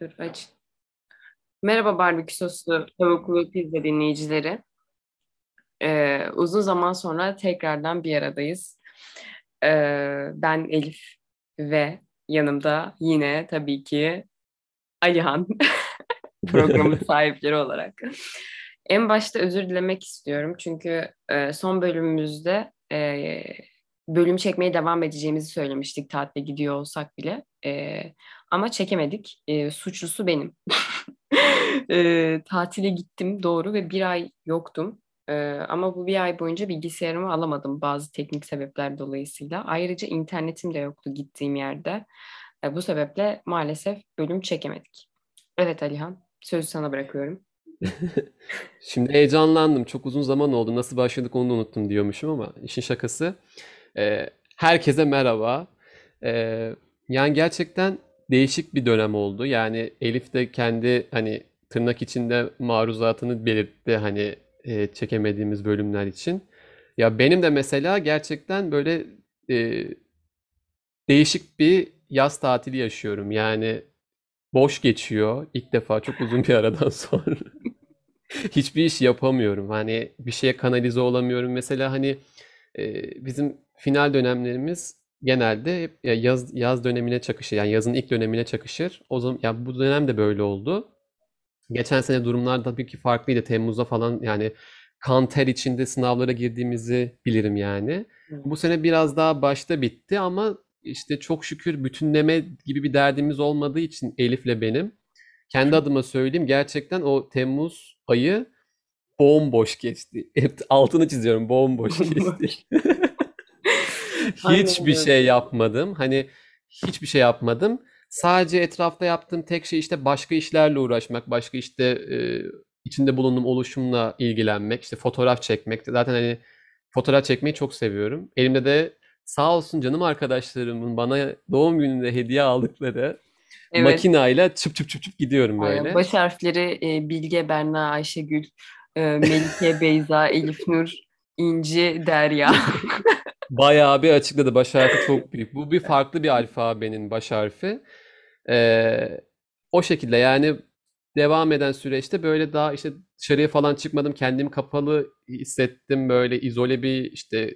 Dur aç. Merhaba barbekü soslu tavuklu pizza dinleyicileri. Ee, uzun zaman sonra tekrardan bir aradayız. Ee, ben Elif ve yanımda yine tabii ki Alihan programın sahipleri olarak. En başta özür dilemek istiyorum çünkü e, son bölümümüzde e, bölüm çekmeye devam edeceğimizi söylemiştik tatile gidiyor olsak bile. E, ama çekemedik. E, suçlusu benim. e, tatile gittim doğru ve bir ay yoktum. E, ama bu bir ay boyunca bilgisayarımı alamadım bazı teknik sebepler dolayısıyla. Ayrıca internetim de yoktu gittiğim yerde. E, bu sebeple maalesef bölüm çekemedik. Evet Alihan, sözü sana bırakıyorum. Şimdi heyecanlandım. Çok uzun zaman oldu. Nasıl başladık onu da unuttum diyormuşum ama işin şakası. Ee, herkese merhaba. Ee, yani gerçekten değişik bir dönem oldu. Yani Elif de kendi hani tırnak içinde maruzatını belirtti hani e, çekemediğimiz bölümler için. Ya benim de mesela gerçekten böyle e, değişik bir yaz tatili yaşıyorum. Yani boş geçiyor ilk defa çok uzun bir aradan sonra. Hiçbir iş yapamıyorum. Hani bir şeye kanalize olamıyorum. Mesela hani e, bizim final dönemlerimiz genelde hep yaz yaz dönemine çakışır. Yani yazın ilk dönemine çakışır. O zaman ya bu dönem de böyle oldu. Geçen sene durumlar tabii ki farklıydı. Temmuz'da falan yani kan ter içinde sınavlara girdiğimizi bilirim yani. Bu sene biraz daha başta bitti ama işte çok şükür bütünleme gibi bir derdimiz olmadığı için Elif'le benim. Kendi adıma söyleyeyim gerçekten o Temmuz ayı bomboş geçti. Hep altını çiziyorum bomboş geçti. Hiçbir şey yapmadım. Hani hiçbir şey yapmadım. Sadece etrafta yaptığım tek şey işte başka işlerle uğraşmak, başka işte e, içinde bulunduğum oluşumla ilgilenmek, işte fotoğraf çekmek. Zaten hani fotoğraf çekmeyi çok seviyorum. Elimde de sağ olsun canım arkadaşlarımın bana doğum gününde hediye aldıkları evet. makinayla çıp çıp çıp çıp gidiyorum böyle. Aynen. Baş harfleri e, Bilge, Berna, Ayşegül, Melike, Beyza, Elif Nur, İnci, Derya. Bayağı bir açıkladı. Baş harfi çok büyük. Bu bir farklı bir alfabenin baş harfi. Ee, o şekilde yani devam eden süreçte böyle daha işte dışarıya falan çıkmadım. Kendimi kapalı hissettim. Böyle izole bir işte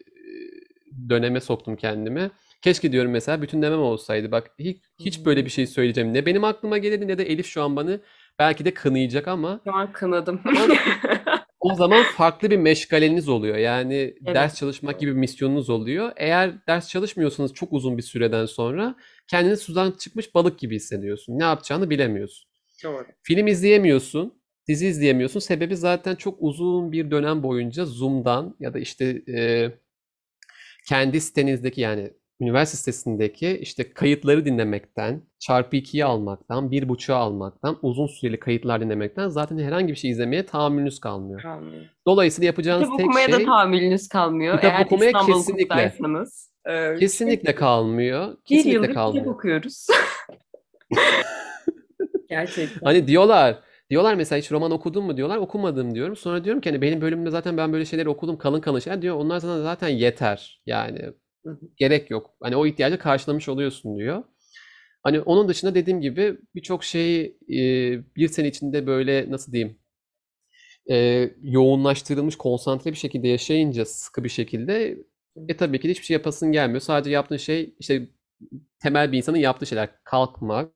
döneme soktum kendimi. Keşke diyorum mesela bütün demem olsaydı. Bak hiç, hiç böyle bir şey söyleyeceğim. Ne benim aklıma gelirdi ne de Elif şu an bana belki de kınayacak ama. Şu an kınadım. o zaman farklı bir meşgaleniz oluyor. Yani evet. ders çalışmak gibi bir misyonunuz oluyor. Eğer ders çalışmıyorsanız çok uzun bir süreden sonra kendini sudan çıkmış balık gibi hissediyorsun. Ne yapacağını bilemiyorsun. Doğru. Film izleyemiyorsun, dizi izleyemiyorsun. Sebebi zaten çok uzun bir dönem boyunca Zoom'dan ya da işte e, kendi sitenizdeki yani üniversite sitesindeki işte kayıtları dinlemekten, çarpı ikiyi almaktan, bir buçuğa almaktan, uzun süreli kayıtlar dinlemekten zaten herhangi bir şey izlemeye tahammülünüz kalmıyor. kalmıyor. Dolayısıyla yapacağınız kitap tek şey... Kitap okumaya da tahammülünüz kalmıyor. Kitap Eğer okumaya kesinlikle. E, kesinlikle kalmıyor. Kesinlikle bir yıldır kalmıyor. kitap okuyoruz. Gerçekten. Hani diyorlar Diyorlar mesela hiç roman okudun mu diyorlar. Okumadım diyorum. Sonra diyorum ki hani benim bölümümde zaten ben böyle şeyleri okudum kalın kalın şeyler diyor. Onlar sana zaten yeter. Yani gerek yok. Hani o ihtiyacı karşılamış oluyorsun diyor. Hani onun dışında dediğim gibi birçok şeyi bir sene içinde böyle nasıl diyeyim yoğunlaştırılmış, konsantre bir şekilde yaşayınca sıkı bir şekilde e tabii ki de hiçbir şey yapasın gelmiyor. Sadece yaptığın şey işte temel bir insanın yaptığı şeyler. Kalkmak,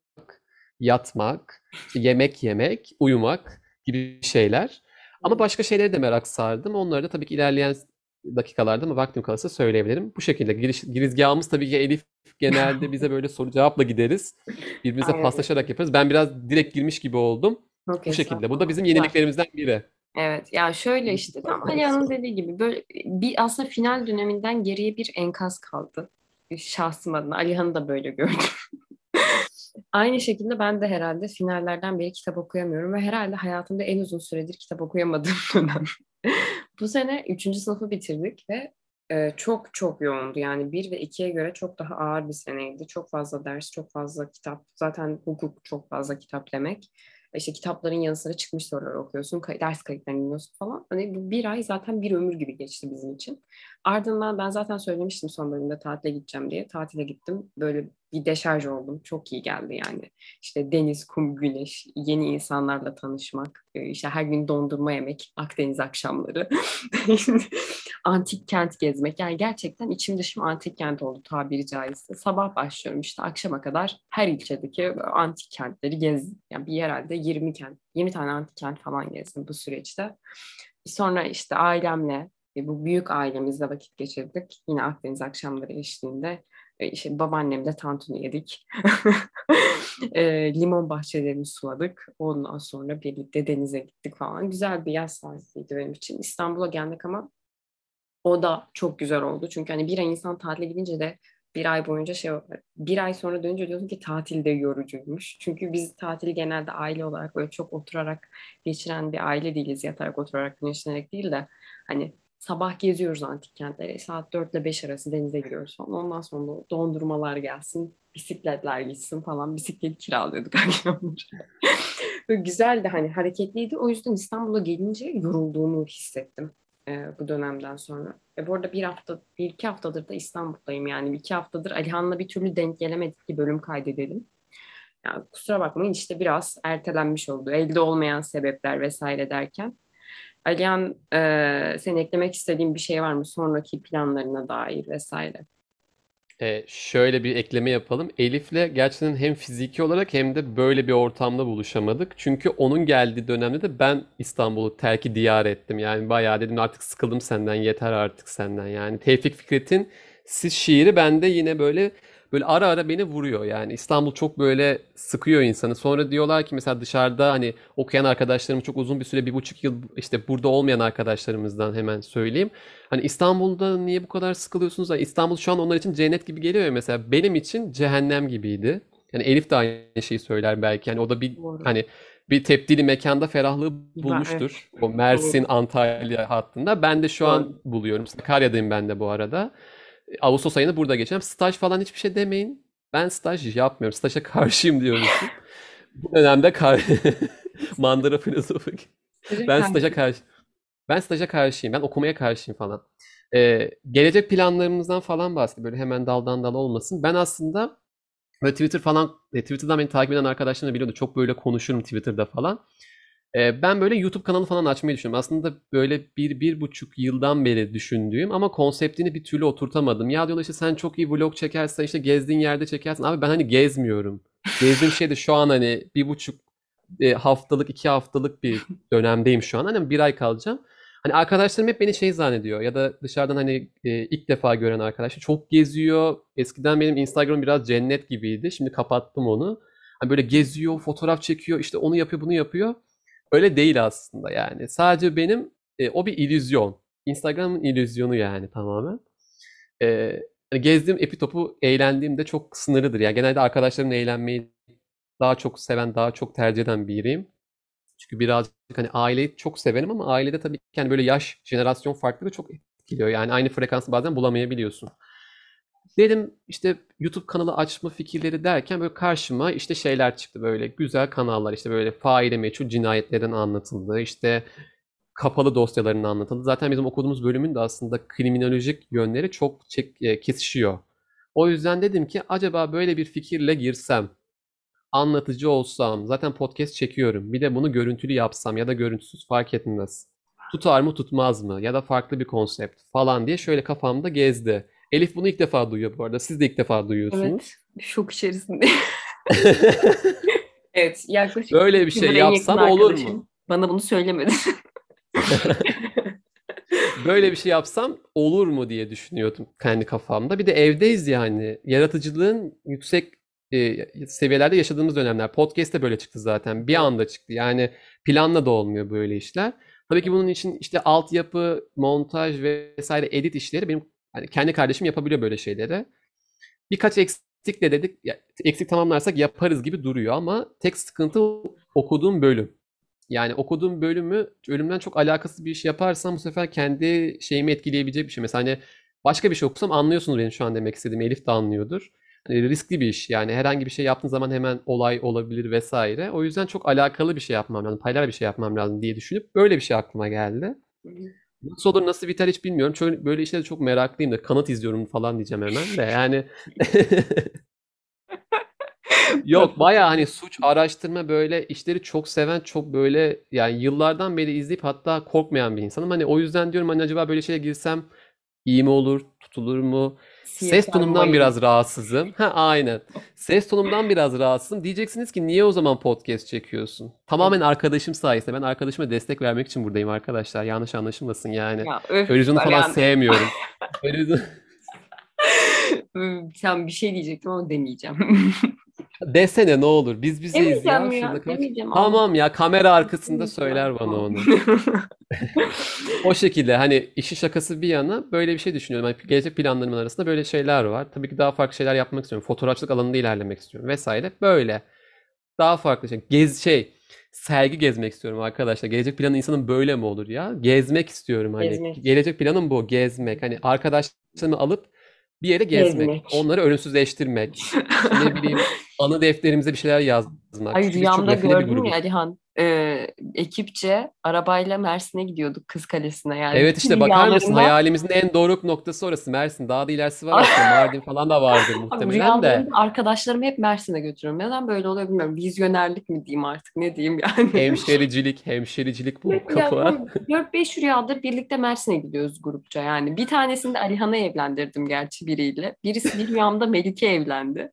yatmak, işte yemek yemek, uyumak gibi şeyler. Ama başka şeylere de merak sardım. Onları da tabii ki ilerleyen dakikalarda ama vaktim kalırsa söyleyebilirim. Bu şekilde giriş, girizgahımız tabii ki Elif genelde bize böyle soru cevapla gideriz. Birbirimize Aynen. paslaşarak yaparız. Ben biraz direkt girmiş gibi oldum. Okay, Bu şekilde. Bu da bizim yeniliklerimizden biri. Evet ya şöyle işte tam Alihan'ın dediği gibi böyle bir aslında final döneminden geriye bir enkaz kaldı. Şahsım adına Alihan'ı da böyle gördüm. Aynı şekilde ben de herhalde finallerden beri kitap okuyamıyorum ve herhalde hayatımda en uzun süredir kitap okuyamadığım dönem. Bu sene 3. sınıfı bitirdik ve e, çok çok yoğundu. Yani 1 ve 2'ye göre çok daha ağır bir seneydi. Çok fazla ders, çok fazla kitap. Zaten hukuk çok fazla kitap demek. İşte kitapların yanı sıra çıkmış sorular okuyorsun, ders kayıtlarını dinliyorsun falan. Hani bu bir ay zaten bir ömür gibi geçti bizim için. Ardından ben zaten söylemiştim son bölümde tatile gideceğim diye. Tatile gittim. Böyle bir deşarj oldum. Çok iyi geldi yani. İşte deniz, kum, güneş, yeni insanlarla tanışmak, e, işte her gün dondurma yemek, Akdeniz akşamları, antik kent gezmek. Yani gerçekten içim dışım antik kent oldu tabiri caizse. Sabah başlıyorum işte akşama kadar her ilçedeki antik kentleri gezdim. Yani bir herhalde 20 kent, 20 tane antik kent falan gezdim bu süreçte. Sonra işte ailemle, e, bu büyük ailemizle vakit geçirdik. Yine Akdeniz akşamları eşliğinde işte babaannemle tantuni yedik. e, limon bahçelerini suladık. Ondan sonra birlikte denize gittik falan. Güzel bir yaz tatiliydi benim için. İstanbul'a geldik ama o da çok güzel oldu. Çünkü hani bir ay insan tatile gidince de bir ay boyunca şey bir ay sonra dönünce diyorsun ki tatilde yorucuymuş. Çünkü biz tatili genelde aile olarak böyle çok oturarak geçiren bir aile değiliz. Yatarak oturarak güneşlenerek değil de hani sabah geziyoruz antik kentleri. Saat 4 ile 5 arası denize giriyoruz falan. Ondan sonra dondurmalar gelsin, bisikletler gitsin falan. Bisiklet kiralıyorduk akşamları. Böyle güzeldi hani hareketliydi. O yüzden İstanbul'a gelince yorulduğumu hissettim e, bu dönemden sonra. Ve bu arada bir hafta, bir iki haftadır da İstanbul'dayım yani. iki haftadır Alihan'la bir türlü denk gelemedik ki bölüm kaydedelim. Yani kusura bakmayın işte biraz ertelenmiş oldu. Elde olmayan sebepler vesaire derken. Alihan e, senin eklemek istediğin bir şey var mı sonraki planlarına dair vesaire? Ee, şöyle bir ekleme yapalım. Elif'le gerçekten hem fiziki olarak hem de böyle bir ortamda buluşamadık. Çünkü onun geldiği dönemde de ben İstanbul'u terki diyar ettim. Yani bayağı dedim artık sıkıldım senden yeter artık senden. Yani Tevfik Fikret'in Siz şiiri bende yine böyle böyle ara ara beni vuruyor. Yani İstanbul çok böyle sıkıyor insanı. Sonra diyorlar ki mesela dışarıda hani okuyan arkadaşlarım çok uzun bir süre bir buçuk yıl işte burada olmayan arkadaşlarımızdan hemen söyleyeyim. Hani İstanbul'da niye bu kadar sıkılıyorsunuz? Yani İstanbul şu an onlar için cennet gibi geliyor ya mesela. Benim için cehennem gibiydi. Yani Elif de aynı şeyi söyler belki. Yani o da bir Doğru. hani bir tepdili mekanda ferahlığı bulmuştur. Evet. O Mersin Antalya hattında. Ben de şu Doğru. an buluyorum. Sakarya'dayım ben de bu arada. Ağustos ayını burada geçeceğim. Staj falan hiçbir şey demeyin. Ben staj yapmıyorum. Staja karşıyım diyormuşum. Bu dönemde kar mandıra filozofu. ben staja karşı ben staja karşıyım. Ben okumaya karşıyım falan. Ee, gelecek planlarımızdan falan bahsediyor. Böyle hemen daldan dal olmasın. Ben aslında böyle Twitter falan e, Twitter'dan beni takip eden arkadaşlarım da biliyordu. Çok böyle konuşurum Twitter'da falan. Ben böyle YouTube kanalı falan açmayı düşünüyorum. Aslında böyle bir, bir buçuk yıldan beri düşündüğüm ama konseptini bir türlü oturtamadım. Ya diyorlar işte sen çok iyi vlog çekersen işte gezdiğin yerde çekersin. Abi ben hani gezmiyorum. Gezdiğim şey de şu an hani bir buçuk haftalık, iki haftalık bir dönemdeyim şu an. Hani bir ay kalacağım. Hani arkadaşlarım hep beni şey zannediyor ya da dışarıdan hani ilk defa gören arkadaşlar çok geziyor. Eskiden benim Instagram biraz cennet gibiydi. Şimdi kapattım onu. Hani böyle geziyor, fotoğraf çekiyor, işte onu yapıyor, bunu yapıyor. Öyle değil aslında yani. Sadece benim e, o bir illüzyon. Instagram'ın illüzyonu yani tamamen. E, hani gezdiğim epitopu eğlendiğimde çok sınırlıdır. Yani genelde arkadaşlarımla eğlenmeyi daha çok seven, daha çok tercih eden biriyim. Çünkü birazcık hani aileyi çok severim ama ailede tabii ki yani böyle yaş, jenerasyon farkları çok etkiliyor. Yani aynı frekansı bazen bulamayabiliyorsun. Dedim işte YouTube kanalı açma fikirleri derken böyle karşıma işte şeyler çıktı böyle güzel kanallar işte böyle faile meçhul cinayetlerin anlatıldığı işte kapalı dosyaların anlatıldığı. Zaten bizim okuduğumuz bölümün de aslında kriminolojik yönleri çok çek, e, kesişiyor. O yüzden dedim ki acaba böyle bir fikirle girsem, anlatıcı olsam, zaten podcast çekiyorum. Bir de bunu görüntülü yapsam ya da görüntüsüz fark etmez. Tutar mı tutmaz mı ya da farklı bir konsept falan diye şöyle kafamda gezdi. Elif bunu ilk defa duyuyor bu arada. Siz de ilk defa duyuyorsunuz. Evet. Şok içerisinde. evet. Yaklaşık Böyle bir şey yapsam olur mu? Bana bunu söylemedi. Böyle bir şey yapsam olur mu diye düşünüyordum kendi kafamda. Bir de evdeyiz yani. Yaratıcılığın yüksek e, seviyelerde yaşadığımız dönemler. Podcast de böyle çıktı zaten. Bir anda çıktı. Yani planla da olmuyor böyle işler. Tabii ki bunun için işte altyapı, montaj vesaire edit işleri benim Hani kendi kardeşim yapabiliyor böyle şeyleri. Birkaç eksikle dedik, eksik tamamlarsak yaparız gibi duruyor ama tek sıkıntı okuduğum bölüm. Yani okuduğum bölümü ölümden çok alakasız bir iş yaparsam bu sefer kendi şeyimi etkileyebilecek bir şey. Mesela hani başka bir şey okusam anlıyorsunuz benim şu an demek istediğim. Elif de anlıyordur. Hani riskli bir iş yani herhangi bir şey yaptığın zaman hemen olay olabilir vesaire. O yüzden çok alakalı bir şey yapmam lazım, paylar bir şey yapmam lazım diye düşünüp böyle bir şey aklıma geldi. Nasıl olur nasıl biter hiç bilmiyorum. Çünkü böyle işlere çok meraklıyım da kanıt izliyorum falan diyeceğim hemen de yani. Yok baya hani suç araştırma böyle işleri çok seven çok böyle yani yıllardan beri izleyip hatta korkmayan bir insanım. Hani o yüzden diyorum hani acaba böyle şeye girsem iyi mi olur, tutulur mu? Ses tonumdan biraz rahatsızım. Ha aynen. Ses tonumdan biraz rahatsızım. Diyeceksiniz ki niye o zaman podcast çekiyorsun? Tamamen arkadaşım sayesinde. Ben arkadaşıma destek vermek için buradayım arkadaşlar. Yanlış anlaşılmasın yani. Ya öf falan Alihan. sevmiyorum. Horizon... Sen bir şey diyecektim ama demeyeceğim. Desene ne olur. Biz bizeyiz Demeyeceğim ya. ya. Şurada Demeyeceğim. Tamam ya kamera arkasında Demeyeceğim. söyler bana onu. O şekilde hani işi şakası bir yana böyle bir şey düşünüyorum. Hani gelecek planlarımın arasında böyle şeyler var. Tabii ki daha farklı şeyler yapmak istiyorum. Fotoğrafçılık alanında ilerlemek istiyorum vesaire. Böyle. Daha farklı şey. Gez şey sergi gezmek istiyorum arkadaşlar. Gelecek planı insanın böyle mi olur ya? Gezmek istiyorum hani. Gezmek. Gelecek planım bu. Gezmek. Hani arkadaşlarımı alıp bir yere gezmek. Gezmek. Onları ölümsüzleştirmek. ne bileyim anı defterimize bir şeyler yazmak. Ay Çünkü biz çok rüyamda rafine bir gördüm grubuz. ya Alihan. Ee, ekipçe arabayla Mersin'e gidiyorduk Kız Kalesi'ne yani. Evet Bütün işte bakar mısın rüyalarımda- hayalimizin en doruk noktası orası Mersin. Daha da ilerisi var aslında. Mardin falan da vardır Abi muhtemelen de. rüyalarımda arkadaşlarımı hep Mersin'e götürüyorum. Neden böyle oluyor bilmiyorum. Vizyonerlik mi diyeyim artık ne diyeyim yani. Hemşericilik, hemşericilik bu kafa. 4-5 rüyadır birlikte Mersin'e gidiyoruz grupça yani. Bir tanesini de Alihan'a evlendirdim gerçi biriyle. Birisi bir rüyamda Melike evlendi.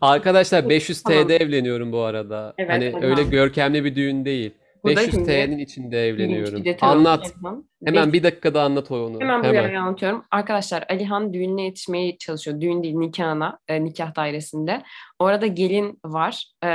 Arkadaşlar 500 Tamam. TL'de evleniyorum bu arada. Evet, Hani tamam. öyle görkemli bir düğün değil. Bu da 500 şimdi TL'nin içinde evleniyorum. Anlat. Alihan. Hemen bir dakikada anlat onu. Hemen bu Hemen. anlatıyorum. Arkadaşlar Alihan düğününe yetişmeye çalışıyor. Düğün değil nikahına, e, nikah dairesinde. Orada gelin var e,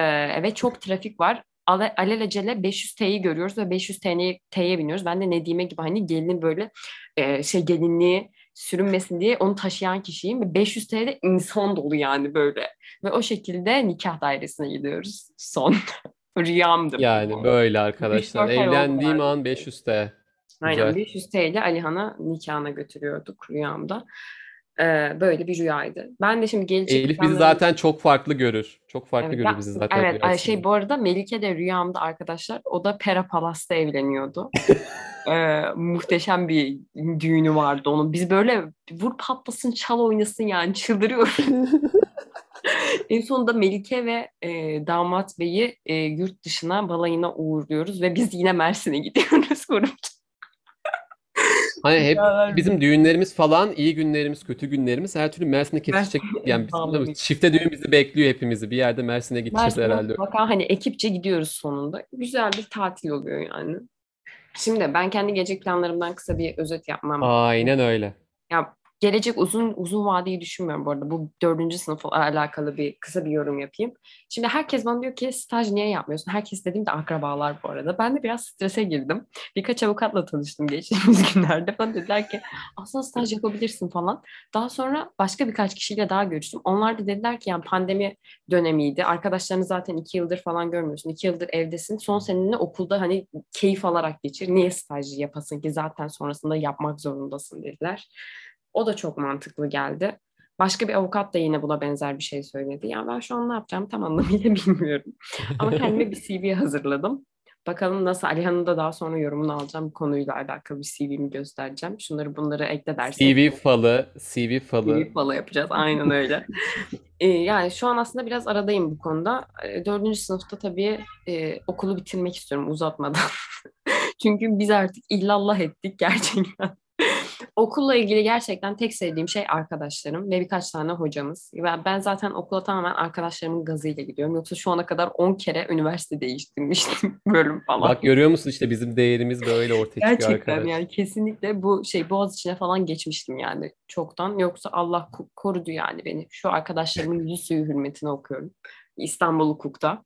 ve çok trafik var. Ale, alelacele 500 T'yi görüyoruz ve 500 T'ye, T'ye biniyoruz. Ben de Nedime gibi hani gelinin böyle e, şey gelinliği sürünmesin diye onu taşıyan kişiyim. Ve 500 T'de insan dolu yani böyle. Ve o şekilde nikah dairesine gidiyoruz. Son rüyamdı. bu. Yani böyle arkadaşlar. oldu Evlendiğim an 500 T. Aynen Güzel. 500 TL Alihan'a nikahına götürüyorduk rüyamda. Ee, böyle bir rüyaydı. Ben de şimdi gelecek Elif bizi zaten çok farklı görür. Çok farklı Evet, görür bizi zaten Evet, ay, rüyasında. şey bu arada Melike de rüyamda arkadaşlar. O da Pera Palas'ta evleniyordu. Ee, muhteşem bir düğünü vardı onun. Biz böyle vur patlasın çal oynasın yani çıldırıyoruz. en sonunda Melike ve e, damat beyi e, yurt dışına balayına uğurluyoruz ve biz yine Mersin'e gidiyoruz grupça. Hani hep bizim düğünlerimiz falan iyi günlerimiz, kötü günlerimiz her türlü Mersin'e kesişecek. Yani bizim de çifte düğün bizi bekliyor hepimizi. Bir yerde Mersin'e gideceğiz Mersin'e herhalde. mutlaka hani ekipçe gidiyoruz sonunda. Güzel bir tatil oluyor yani. Şimdi ben kendi gelecek planlarımdan kısa bir özet yapmam. Aynen öyle. Ya gelecek uzun uzun vadeyi düşünmüyorum bu arada. Bu dördüncü sınıfla alakalı bir kısa bir yorum yapayım. Şimdi herkes bana diyor ki staj niye yapmıyorsun? Herkes dediğim de akrabalar bu arada. Ben de biraz strese girdim. Birkaç avukatla tanıştım geçtiğimiz günlerde. Bana dediler ki aslında staj yapabilirsin falan. Daha sonra başka birkaç kişiyle daha görüştüm. Onlar da dediler ki yani pandemi dönemiydi. Arkadaşlarını zaten iki yıldır falan görmüyorsun. İki yıldır evdesin. Son seneni okulda hani keyif alarak geçir. Niye staj yapasın ki? Zaten sonrasında yapmak zorundasın dediler. O da çok mantıklı geldi. Başka bir avukat da yine buna benzer bir şey söyledi. Ya ben şu an ne yapacağım tam anlamıyla bilmiyorum. Ama kendime bir CV hazırladım. Bakalım nasıl Alihan'ın da daha sonra yorumunu alacağım. Bu konuyla alakalı bir CV'mi göstereceğim. Şunları bunları ekle dersek. CV falı, CV falı. CV falan yapacağız. Aynen öyle. Ee, yani şu an aslında biraz aradayım bu konuda. Ee, Dördüncü sınıfta tabii e, okulu bitirmek istiyorum uzatmadan. Çünkü biz artık illallah ettik gerçekten. Okulla ilgili gerçekten tek sevdiğim şey arkadaşlarım ve birkaç tane hocamız. Ben zaten okula tamamen arkadaşlarımın gazıyla gidiyorum. Yoksa şu ana kadar 10 kere üniversite değiştirmiştim bölüm falan. Bak görüyor musun işte bizim değerimiz böyle ortaya çıkıyor Gerçekten arkadaş. yani kesinlikle bu şey boğaz içine falan geçmiştim yani çoktan. Yoksa Allah ko- korudu yani beni. Şu arkadaşlarımın yüz suyu hürmetine okuyorum. İstanbul Hukuk'ta.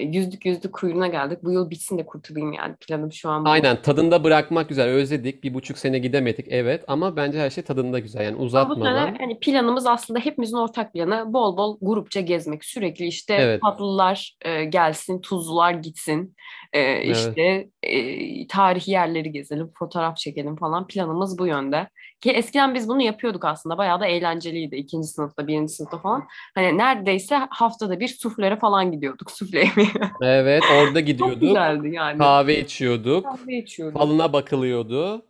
E, Yüzlük yüzlük kuyruğuna geldik. Bu yıl bitsin de kurtulayım yani. Planım şu an bu. Aynen tadında bırakmak güzel. Özledik. Bir buçuk sene gidemedik evet ama bence her şey tadında güzel. Yani Ama bu uzatmadan. sene hani planımız aslında hepimizin ortak planı bol bol grupça gezmek. Sürekli işte Evet. tatlılar e, gelsin, tuzlular gitsin. E, işte e, tarihi yerleri gezelim, fotoğraf çekelim falan. Planımız bu yönde. Ki eskiden biz bunu yapıyorduk aslında. Bayağı da eğlenceliydi. ikinci sınıfta, birinci sınıfta falan. Hani neredeyse haftada bir suflere falan gidiyorduk. Sufle yemeye. Evet orada Çok gidiyorduk. güzeldi yani. Kahve içiyorduk. Kahve içiyorduk. Falına bakılıyordu.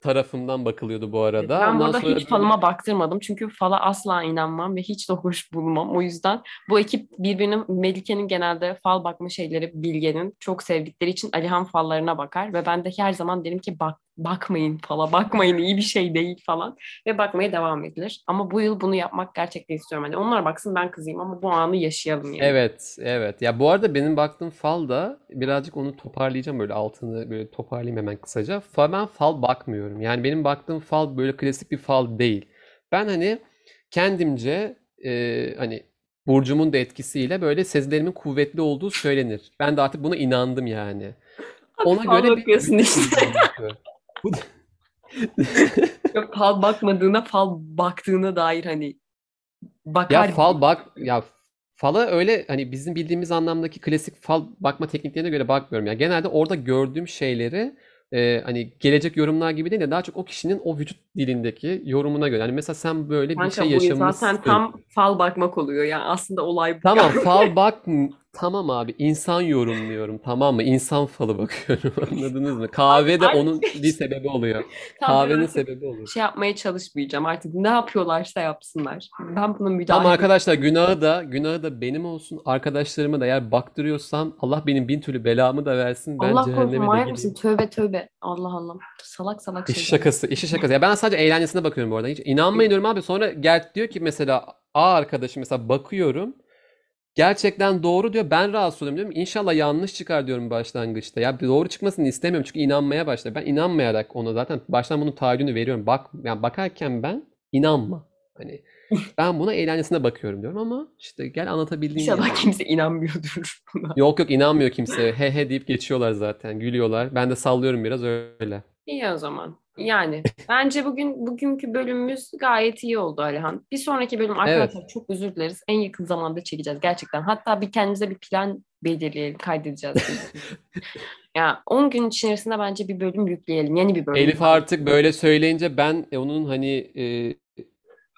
tarafından bakılıyordu bu arada. Ben Ondan burada sonra hiç falıma baktırmadım. Çünkü fala asla inanmam ve hiç de hoş bulmam. O yüzden bu ekip birbirinin Melike'nin genelde fal bakma şeyleri Bilge'nin çok sevdikleri için Alihan fallarına bakar ve ben de her zaman derim ki bak bakmayın fala bakmayın iyi bir şey değil falan ve bakmaya devam edilir. Ama bu yıl bunu yapmak gerçekten istiyorum. Hani onlar baksın ben kızayım ama bu anı yaşayalım yani. Evet, evet. Ya bu arada benim baktığım fal da birazcık onu toparlayacağım böyle altını böyle toparlayayım hemen kısaca. Ben fal bakmıyorum. Yani benim baktığım fal böyle klasik bir fal değil. Ben hani kendimce e, hani burcumun da etkisiyle böyle sezilerimin kuvvetli olduğu söylenir. Ben de artık buna inandım yani. Ona fal göre bir işte. Bu da- Yok fal bakmadığına fal baktığına dair hani Ya bakar fal bak ya fala öyle hani bizim bildiğimiz anlamdaki klasik fal bakma tekniklerine göre bakmıyorum. Ya genelde orada gördüğüm şeyleri e, hani gelecek yorumlar gibi değil de daha çok o kişinin o vücut dilindeki yorumuna göre. Yani mesela sen böyle bir Kanka şey bu zaten yaşamışsın. tam fal bakmak oluyor. Yani aslında olay bu. Tamam fal bak tamam abi insan yorumluyorum tamam mı? İnsan falı bakıyorum anladınız mı? Kahve de onun bir sebebi oluyor. Tamam, Kahvenin artık sebebi oluyor. şey yapmaya çalışmayacağım artık. Ne yapıyorlarsa yapsınlar. Ben buna müdahale Ama arkadaşlar günahı da günahı da benim olsun. Arkadaşlarıma da eğer baktırıyorsam Allah benim bin türlü belamı da versin. Ben Allah korusun cehenneme de manyak? Tövbe tövbe. Allah Allah. Salak salak şeyler. şakası, işi şakası. Ya ben sadece eğlencesine bakıyorum bu arada. Hiç inanmayın diyorum abi. Sonra Gert diyor ki mesela A arkadaşım mesela bakıyorum. Gerçekten doğru diyor. Ben rahatsız oluyorum diyorum. İnşallah yanlış çıkar diyorum başlangıçta. Ya doğru çıkmasını istemiyorum çünkü inanmaya başladı. Ben inanmayarak ona zaten baştan bunun taahhüdünü veriyorum. Bak yani bakarken ben inanma. Hani ben buna eğlencesine bakıyorum diyorum ama işte gel anlatabildiğim İnşallah yani. kimse inanmıyordur buna. Yok yok inanmıyor kimse. He he deyip geçiyorlar zaten. Gülüyorlar. Ben de sallıyorum biraz öyle. İyi o zaman. Yani bence bugün bugünkü bölümümüz gayet iyi oldu Alihan. Bir sonraki bölüm arkadaşlar çok özür dileriz. En yakın zamanda çekeceğiz gerçekten. Hatta bir kendimize bir plan belirleyelim, kaydedeceğiz. ya 10 gün içerisinde bence bir bölüm yükleyelim. Yeni bir bölüm. Elif artık böyle söyleyince ben e, onun hani e,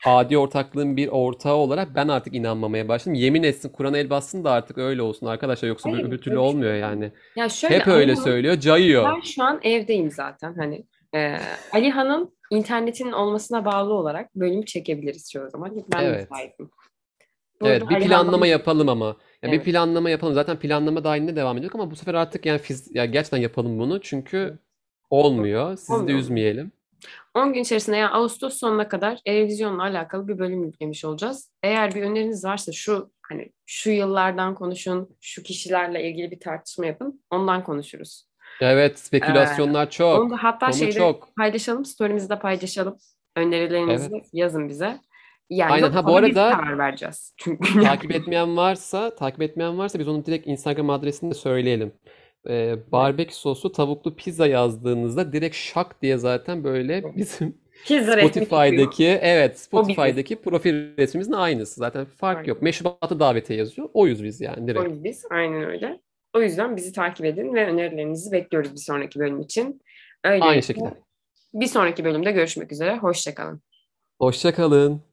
adi ortaklığın bir ortağı olarak ben artık inanmamaya başladım. Yemin etsin Kur'an el bassın da artık öyle olsun arkadaşlar yoksa Hayır, öbür türlü öyle bir şey olmuyor yani. Ya şöyle Hep öyle Alihan'ın- söylüyor, cayıyor. Ben şu an evdeyim zaten hani. E, Alihan'ın internetinin olmasına bağlı olarak bölüm çekebiliriz çoğu zaman. Ben Evet. müsaitim. Bu Evet, bir planlama yapalım ama. Ya bir Evet. planlama yapalım. Zaten planlama dahilinde devam ediyorduk ama bu sefer artık yani fiz ya gerçekten yapalım bunu çünkü olmuyor. Sizi de Olmuyor. üzmeyelim. 10 gün içerisinde yani Ağustos sonuna kadar televizyonla alakalı bir bölüm yüklemiş olacağız. Eğer bir öneriniz varsa şu hani şu yıllardan konuşun, şu kişilerle ilgili bir tartışma yapın. Ondan konuşuruz. Evet, spekülasyonlar Onu çok. da hatta Konu şeyde çok. paylaşalım, story'imizde paylaşalım. Önerilerinizi yazın bize. Yani Aynen. Ha, bu arada- karar vereceğiz. Çünkü Takip etmeyen varsa, takip etmeyen varsa biz onun direkt Instagram adresini de söyleyelim. Ee, barbekü soslu tavuklu pizza yazdığınızda direkt şak diye zaten böyle bizim pizza. Spotify'daki evet. Spotify'daki profil resmimizin aynısı. Zaten fark Aynen. yok. Meşrubatı davetiye yazıyor. Oyuz biz yani direkt. Oyuz biz. Aynen öyle. O yüzden bizi takip edin ve önerilerinizi bekliyoruz bir sonraki bölüm için. Öyle Aynı şekilde. Bir sonraki bölümde görüşmek üzere. Hoşçakalın. Hoşça kalın.